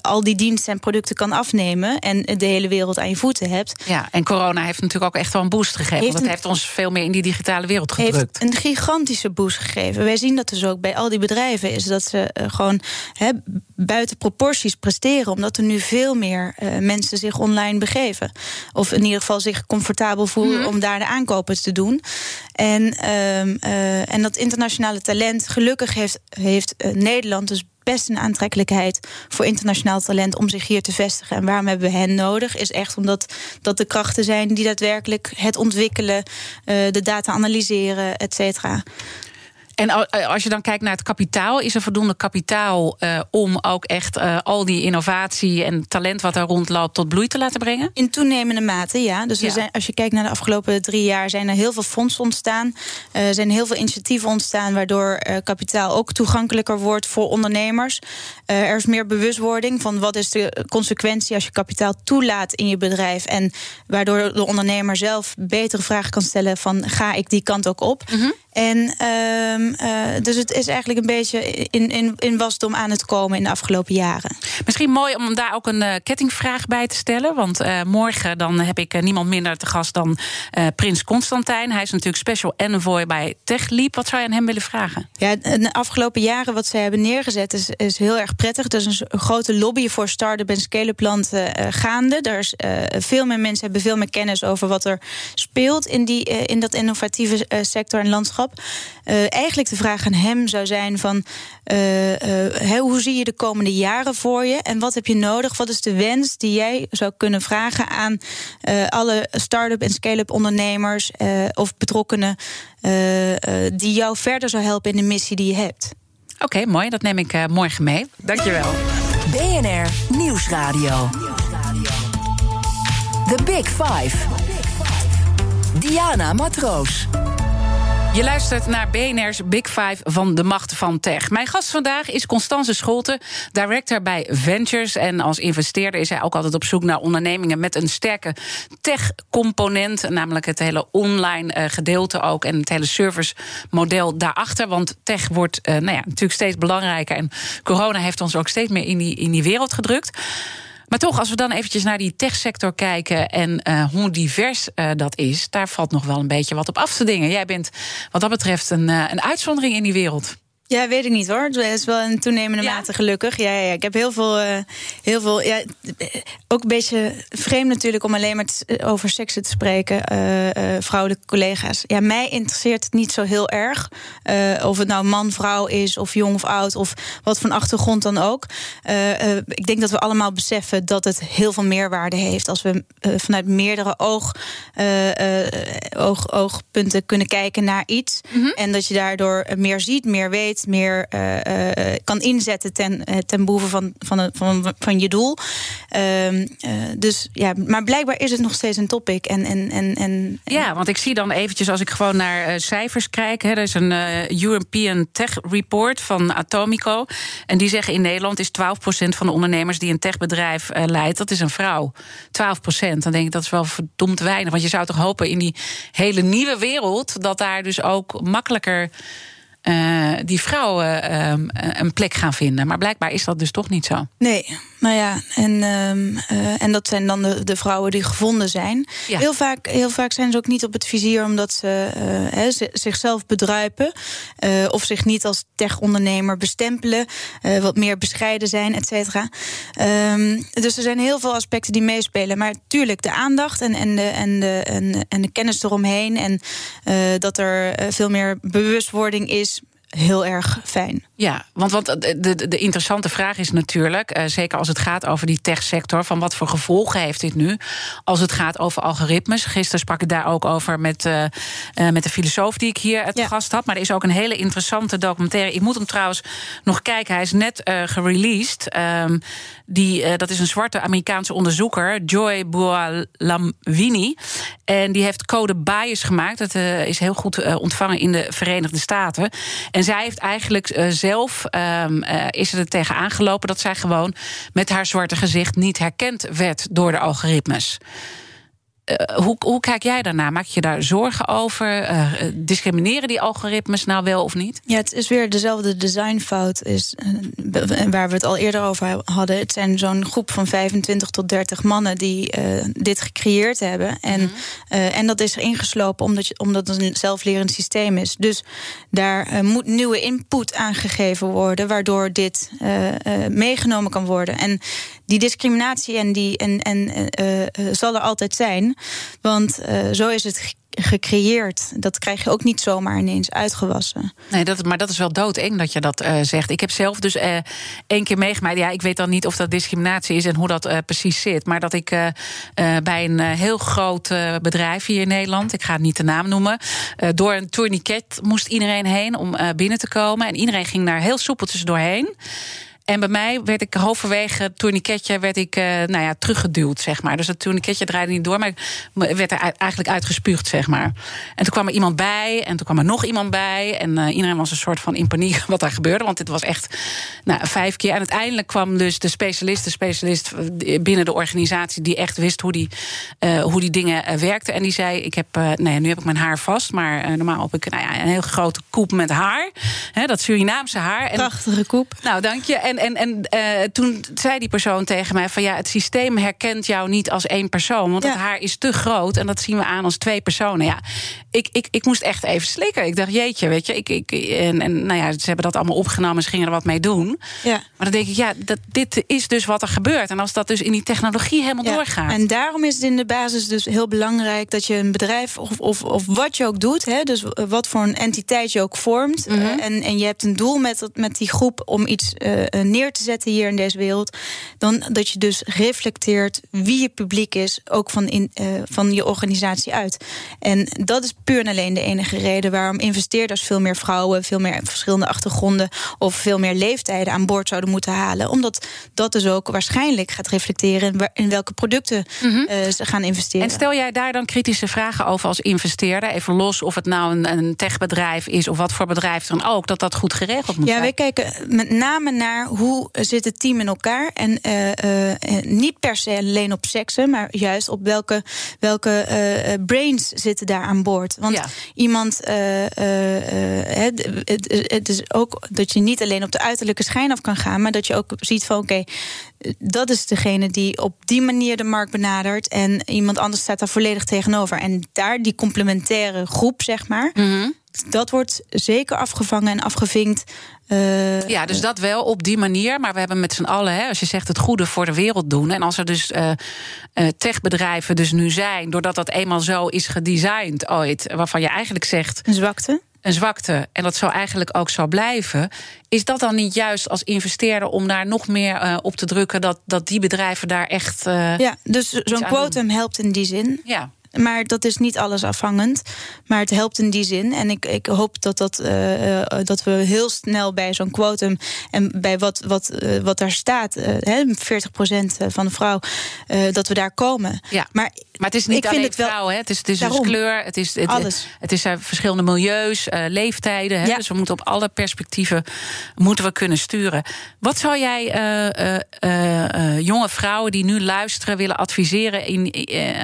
al die diensten en producten kan afnemen. En de hele wereld aan je voeten hebt. Ja, en corona heeft natuurlijk ook echt wel een boost gegeven. Heeft dat een, heeft ons veel meer in die digitale wereld gedrukt. Heeft een gigantische boost gegeven. Wij zien dat dus ook bij al die bedrijven. Is dat ze uh, gewoon he, buiten proporties presteren. Omdat er nu veel meer uh, mensen zich online begeven. Of in ieder geval zich comfortabel voelen hmm. om daar de aankopen te doen. En, um, uh, en dat internationale talent, gelukkig heeft, heeft Nederland dus best een aantrekkelijkheid voor internationaal talent om zich hier te vestigen. En waarom hebben we hen nodig? Is echt omdat dat de krachten zijn die daadwerkelijk het ontwikkelen, de data analyseren, et cetera. En als je dan kijkt naar het kapitaal, is er voldoende kapitaal uh, om ook echt uh, al die innovatie en talent wat daar rondloopt tot bloei te laten brengen? In toenemende mate, ja. Dus ja. Zijn, als je kijkt naar de afgelopen drie jaar, zijn er heel veel fondsen ontstaan. Er uh, zijn heel veel initiatieven ontstaan, waardoor kapitaal ook toegankelijker wordt voor ondernemers. er is meer bewustwording van wat is de consequentie als je kapitaal toelaat in je bedrijf. En waardoor de ondernemer zelf betere vragen kan stellen van ga ik die kant ook op? Mm -hmm. En uh, uh, dus het is eigenlijk een beetje in, in, in wasdom aan het komen in de afgelopen jaren. Misschien mooi om daar ook een uh, kettingvraag bij te stellen. Want uh, morgen dan heb ik niemand minder te gast dan Prins Constantijn. Hij is natuurlijk special envoy bij TechLeap. Wat zou je aan hem willen vragen? Ja, de afgelopen jaren wat zij hebben neergezet is, is heel erg prettig. Er is een grote lobby voor start-up en scale-up gaande. Er is, veel meer mensen hebben veel meer kennis over wat er speelt in, die, in dat innovatieve sector en landschap. Uh, eigenlijk de vraag aan hem zou zijn van uh, uh, hoe zie je de komende jaren voor je en wat heb je nodig? Wat is de wens die jij zou kunnen vragen aan alle start-up en scale-up ondernemers of betrokkenen die jou verder zou helpen in de missie die je hebt? Oké, okay, mooi. Dat neem ik morgen mee. Dankjewel. BNR Nieuwsradio. The Big Five. Diana Matroos. Je luistert naar BNR's Big Five van de macht van tech. Mijn gast vandaag is Constance Scholte, director bij Ventures. En als investeerder is hij ook altijd op zoek naar ondernemingen met een sterke tech-component. Namelijk het hele online eh, gedeelte ook en het hele service-model daarachter. Want tech wordt uh, nou ja, natuurlijk steeds belangrijker. En corona heeft ons ook steeds meer in die, in die wereld gedrukt. Maar toch, als we dan eventjes naar die techsector kijken en uh, hoe divers uh, dat is, daar valt nog wel een beetje wat op af te dingen. Jij bent wat dat betreft een, uh, een uitzondering in die wereld. Ja, weet ik niet hoor. Het is wel een toenemende ja? mate gelukkig. Ja, ja, ik heb heel veel. Uh, heel veel ja, ook een beetje vreemd natuurlijk om alleen maar over seksen te spreken. Uh, uh, vrouwelijke collega's. Ja, mij interesseert het niet zo heel erg. of het nou man, vrouw is, of jong of oud, of wat van achtergrond dan ook. ik denk dat we allemaal beseffen dat het heel veel meerwaarde heeft. Als we vanuit meerdere oog, oog, oogpunten kunnen kijken naar iets. Mm -hmm. En dat je daardoor meer ziet, meer weet meer uh, uh, kan inzetten ten, uh, ten behoeve van, van, van, van je doel. Ehm, dus ja, maar blijkbaar is het nog steeds een topic. En, en, en, en, ja, want ik zie dan eventjes als ik gewoon naar cijfers kijk. Hè, er is een European Tech Report van Atomico. En die zeggen in Nederland is 12% van de ondernemers die een techbedrijf leidt, dat is een vrouw. 12%. Dan denk ik dat is wel verdomd weinig. Want je zou toch hopen in die hele nieuwe wereld dat daar dus ook makkelijker uh, die vrouwen uh, een plek gaan vinden. Maar blijkbaar is dat dus toch niet zo. Nee, nou ja, en, um, uh, en dat zijn dan de, de, vrouwen die gevonden zijn. Ja. Heel, vaak, heel vaak zijn ze ook niet op het vizier omdat ze he, zichzelf bedruipen. of zich niet als tech-ondernemer bestempelen. wat meer bescheiden zijn, et cetera. Um, dus er zijn heel veel aspecten die meespelen. Maar tuurlijk, de aandacht en, en, de, en, de, en, en de kennis eromheen. En dat er veel meer bewustwording is heel erg fijn. Ja, want, want de, de, interessante vraag is natuurlijk, uh, zeker als het gaat over die techsector, van wat voor gevolgen heeft dit nu als het gaat over algoritmes? Gisteren sprak ik daar ook over met, uh, uh, met de filosoof die ik hier het ja. gast had. Maar er is ook een hele interessante documentaire. Ik moet hem trouwens nog kijken. Hij is net gereleased. Um, die, dat is een zwarte Amerikaanse onderzoeker, Joy Buolamwini. En die heeft code bias gemaakt. Dat is heel goed ontvangen in de Verenigde Staten. En zij heeft eigenlijk zelf uh, is er tegen aangelopen dat zij gewoon met haar zwarte gezicht niet herkend werd door de algoritmes. Uh, hoe, hoe, kijk jij daarna? Maak je daar zorgen over? Uh, discrimineren die algoritmes nou wel of niet? Ja, het is weer dezelfde designfout is, uh, waar we het al eerder over hadden. Het zijn zo'n groep van 25 tot 30 mannen die dit gecreëerd hebben. En, mm -hmm. en dat is er ingeslopen omdat, je, omdat het een zelflerend systeem is. Dus daar moet nieuwe input aangegeven worden, waardoor dit meegenomen kan worden. En die discriminatie en die, en, en, zal er altijd zijn. Want uh, zo is het gecreëerd. Dat krijg je ook niet zomaar ineens uitgewassen. Nee, dat, maar dat is wel doodeng dat je dat uh, zegt. Ik heb zelf dus uh, één keer meegemaakt. Ja, ik weet dan niet of dat discriminatie is en hoe dat precies zit. Maar dat ik bij een heel groot bedrijf hier in Nederland, ik ga niet de naam noemen, door een tourniquet moest iedereen heen om binnen te komen. En iedereen ging daar heel soepeltjes doorheen. En bij mij werd ik halverwege het tourniquetje werd ik, uh, nou ja, teruggeduwd, zeg maar. Dus het tourniquetje draaide niet door, maar ik werd er eigenlijk uitgespuugd, zeg maar. En toen kwam er iemand bij en toen kwam er nog iemand bij. En uh, iedereen was een soort van in paniek wat daar gebeurde. Want dit was echt nou, vijf keer. En uiteindelijk kwam dus de specialist, de specialist binnen de organisatie... die echt wist hoe die, uh, hoe die dingen werkten. En die zei, ik heb, nee, nu heb ik mijn haar vast... maar normaal heb ik nou ja, een heel grote koep met haar. Hè, dat Surinaamse haar. Prachtige koep. Nou, dank je. En en, en, en uh, toen zei die persoon tegen mij: van ja, het systeem herkent jou niet als één persoon. Want ja. het haar is te groot en dat zien we aan als twee personen. Ja, ik, ik, ik moest echt even slikken. Ik dacht, jeetje, weet je. Ik, ik, en, en nou ja, ze hebben dat allemaal opgenomen, ze gingen er wat mee doen. Ja. Maar dan denk ik, ja, dat, dit is dus wat er gebeurt. En als dat dus in die technologie helemaal ja. doorgaat. En daarom is het in de basis dus heel belangrijk dat je een bedrijf of, of, of wat je ook doet, hè, dus wat voor een entiteit je ook vormt. Mm -hmm. uh, en, en je hebt een doel met, met die groep om iets uh, neer te zetten hier in deze wereld. Dan dat je dus reflecteert wie je publiek is, ook van, in, van je organisatie uit. En dat is puur en alleen de enige reden waarom investeerders veel meer vrouwen, veel meer verschillende achtergronden of veel meer leeftijden aan boord zouden moeten halen. Omdat dat dus ook waarschijnlijk gaat reflecteren in welke producten mhm. ze gaan investeren. En stel jij daar dan kritische vragen over als investeerder? Even los of het nou een, een techbedrijf is of wat voor bedrijf dan ook, dat dat goed geregeld moet ja, zijn. Ja, wij kijken met name naar hoe zit het team in elkaar. En uh, uh, niet per se alleen op seksen, maar juist op welke, welke brains zitten daar aan boord. Want ja. iemand, het, het, is ook dat je niet alleen op de uiterlijke schijn af kan gaan, maar dat je ook ziet van oké, dat is degene die op die manier de markt benadert. En iemand anders staat daar volledig tegenover. En daar die complementaire groep, zeg maar. Mhm. Dat wordt zeker afgevangen en afgevinkt. Uh, ja, dus dat wel op die manier. Maar we hebben met z'n allen, hè, als je zegt het goede voor de wereld doen. En als er dus uh, uh, techbedrijven dus nu zijn, doordat dat eenmaal zo is gedesigned ooit, waarvan je eigenlijk zegt. Een zwakte een zwakte en dat zou eigenlijk ook zo blijven. Is dat dan niet juist als investeerder om daar nog meer uh, op te drukken dat, dat die bedrijven daar echt. Uh, ja, dus zo'n quotum helpt in die zin. Ja. Maar dat is niet alles afhangend. Maar het helpt in die zin. En ik, ik hoop dat, dat, uh, dat we heel snel bij zo'n quotum en bij wat, wat, uh, wat daar staat, uh, 40% van de vrouw, dat we daar komen. Ja. Maar, maar het is niet ik alleen vind het vrouw, hè? Het is, het is dus kleur, het is, het, Alles. het is verschillende milieus, leeftijden. Hè? Ja. Dus we moeten op alle perspectieven moeten we kunnen sturen. Wat zou jij jonge vrouwen die nu luisteren willen adviseren in,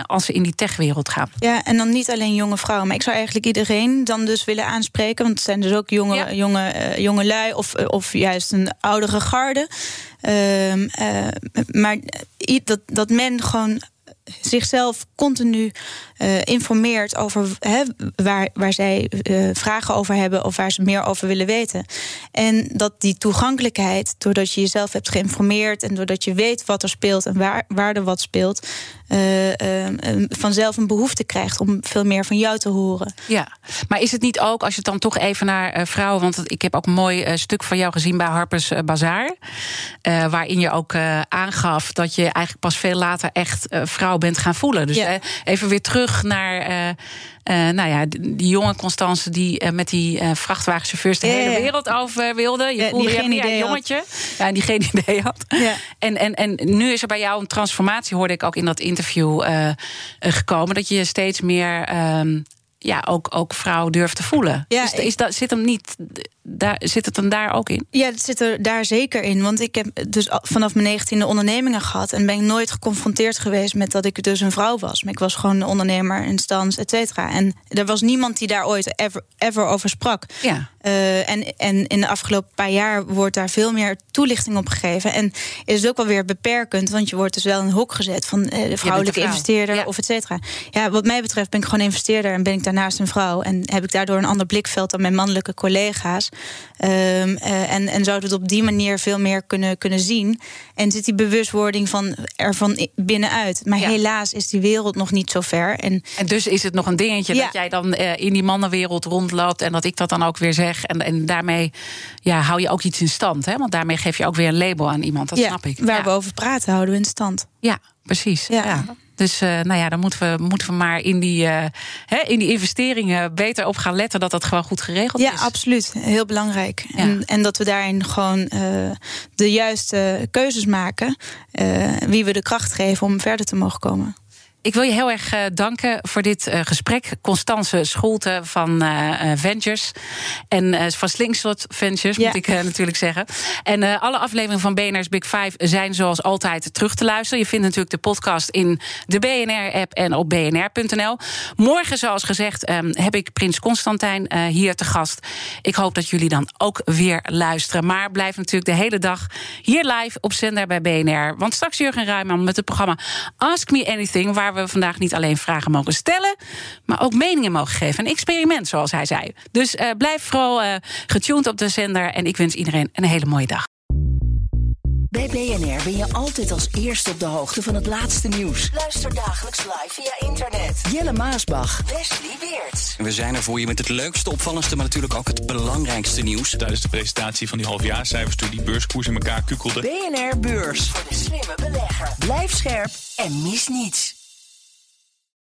als ze in die techwereld gaan. Ja, en dan niet alleen jonge vrouwen, maar ik zou eigenlijk iedereen dan dus willen aanspreken. Want het zijn dus ook jonge, jonge, jonge lui of, eh, of juist een oudere garde. Uh, maar dat, dat men gewoon zichzelf continu uh, informeert over waar, waar zij uh, vragen over hebben of waar ze meer over willen weten. En dat die toegankelijkheid, doordat je jezelf hebt geïnformeerd en doordat je weet wat er speelt en waar, waar er wat speelt, vanzelf een behoefte krijgt om veel meer van jou te horen. Ja, maar is het niet ook, als je het dan toch even naar vrouwen, want ik heb ook een mooi stuk van jou gezien bij Harper's Bazaar, waarin je ook aangaf dat je eigenlijk pas veel later echt vrouw bent gaan voelen. Dus ja. even weer terug naar. Uh, nou ja, die jonge Constance die uh, met die uh, vrachtwagenchauffeurs de hele wereld over wilde. Je voelde die geen idee een jongetje. Had. Ja, die geen idee had. Ja. En, en, en nu is er bij jou een transformatie, hoorde ik ook in dat interview gekomen. Dat je steeds meer ehm, ja, ook, ook vrouw durft te voelen. Ja, is dat, zit hem niet daar, zit het dan daar ook in? Ja, het zit er daar zeker in. Want ik heb dus vanaf mijn negentiende ondernemingen gehad. En ben ik nooit geconfronteerd geweest met dat ik dus een vrouw was. Maar ik was gewoon een ondernemer in stand, et cetera. En er was niemand die daar ooit ever, ever over sprak. Ja. Uh, en, en in de afgelopen paar jaar wordt daar veel meer toelichting op gegeven. En is het ook wel weer beperkend, want je wordt dus wel in een hok gezet van uh, de vrouwelijke investeerder ja. of et cetera. Ja, wat mij betreft ben ik gewoon investeerder en ben ik daarnaast een vrouw. En heb ik daardoor een ander blikveld dan mijn mannelijke collega's. Um, uh, en, en zouden we het op die manier veel meer kunnen, kunnen zien. En zit die bewustwording van ervan binnenuit. Maar helaas is die wereld nog niet zo ver. En, en dus is het nog een dingetje ja. dat jij dan in die mannenwereld rondloopt... en dat ik dat dan ook weer zeg. En, en daarmee ja, hou je ook iets in stand. Hè? Want daarmee geef je ook weer een label aan iemand. Dat ja, snap ik. Waar we over praten houden we in stand. Ja, precies. ja. Dus uh, nou ja, dan moeten we, moeten we maar in die, uh, hè, in die investeringen beter op gaan letten dat dat gewoon goed geregeld ja, is. Ja, absoluut. Heel belangrijk. Ja. En, en, dat we daarin gewoon uh, de juiste keuzes maken. wie we de kracht geven om verder te mogen komen. Ik wil je heel erg uh, danken voor dit uh, gesprek. Constance Scholte van uh, Ventures. En van Slingshot Ventures, ja. moet ik natuurlijk zeggen. En alle afleveringen van BNR's Big Five zijn zoals altijd terug te luisteren. Je vindt natuurlijk de podcast in de BNR-app en op bnr.nl. Morgen, zoals gezegd, um, heb ik Prins Constantijn hier te gast. Ik hoop dat jullie dan ook weer luisteren. Maar blijf natuurlijk de hele dag hier live op zender bij BNR. Want straks Jurgen Ruijman met het programma Ask Me Anything... waar we vandaag niet alleen vragen mogen stellen, maar ook meningen mogen geven. Een experiment, zoals hij zei. Dus uh, blijf vooral uh, getuned op de zender. En ik wens iedereen een hele mooie dag. Bij BNR ben je altijd als eerste op de hoogte van het laatste nieuws. Luister dagelijks live via internet. Jelle Maasbach. Wesley Weert. We zijn er voor je met het leukste, opvallendste, maar natuurlijk ook het belangrijkste nieuws. Tijdens de presentatie van die halfjaarcijfers toen die beurskoers in elkaar kukkelde. BNR Beurs. Voor de slimme belegger. Blijf scherp en mis niets.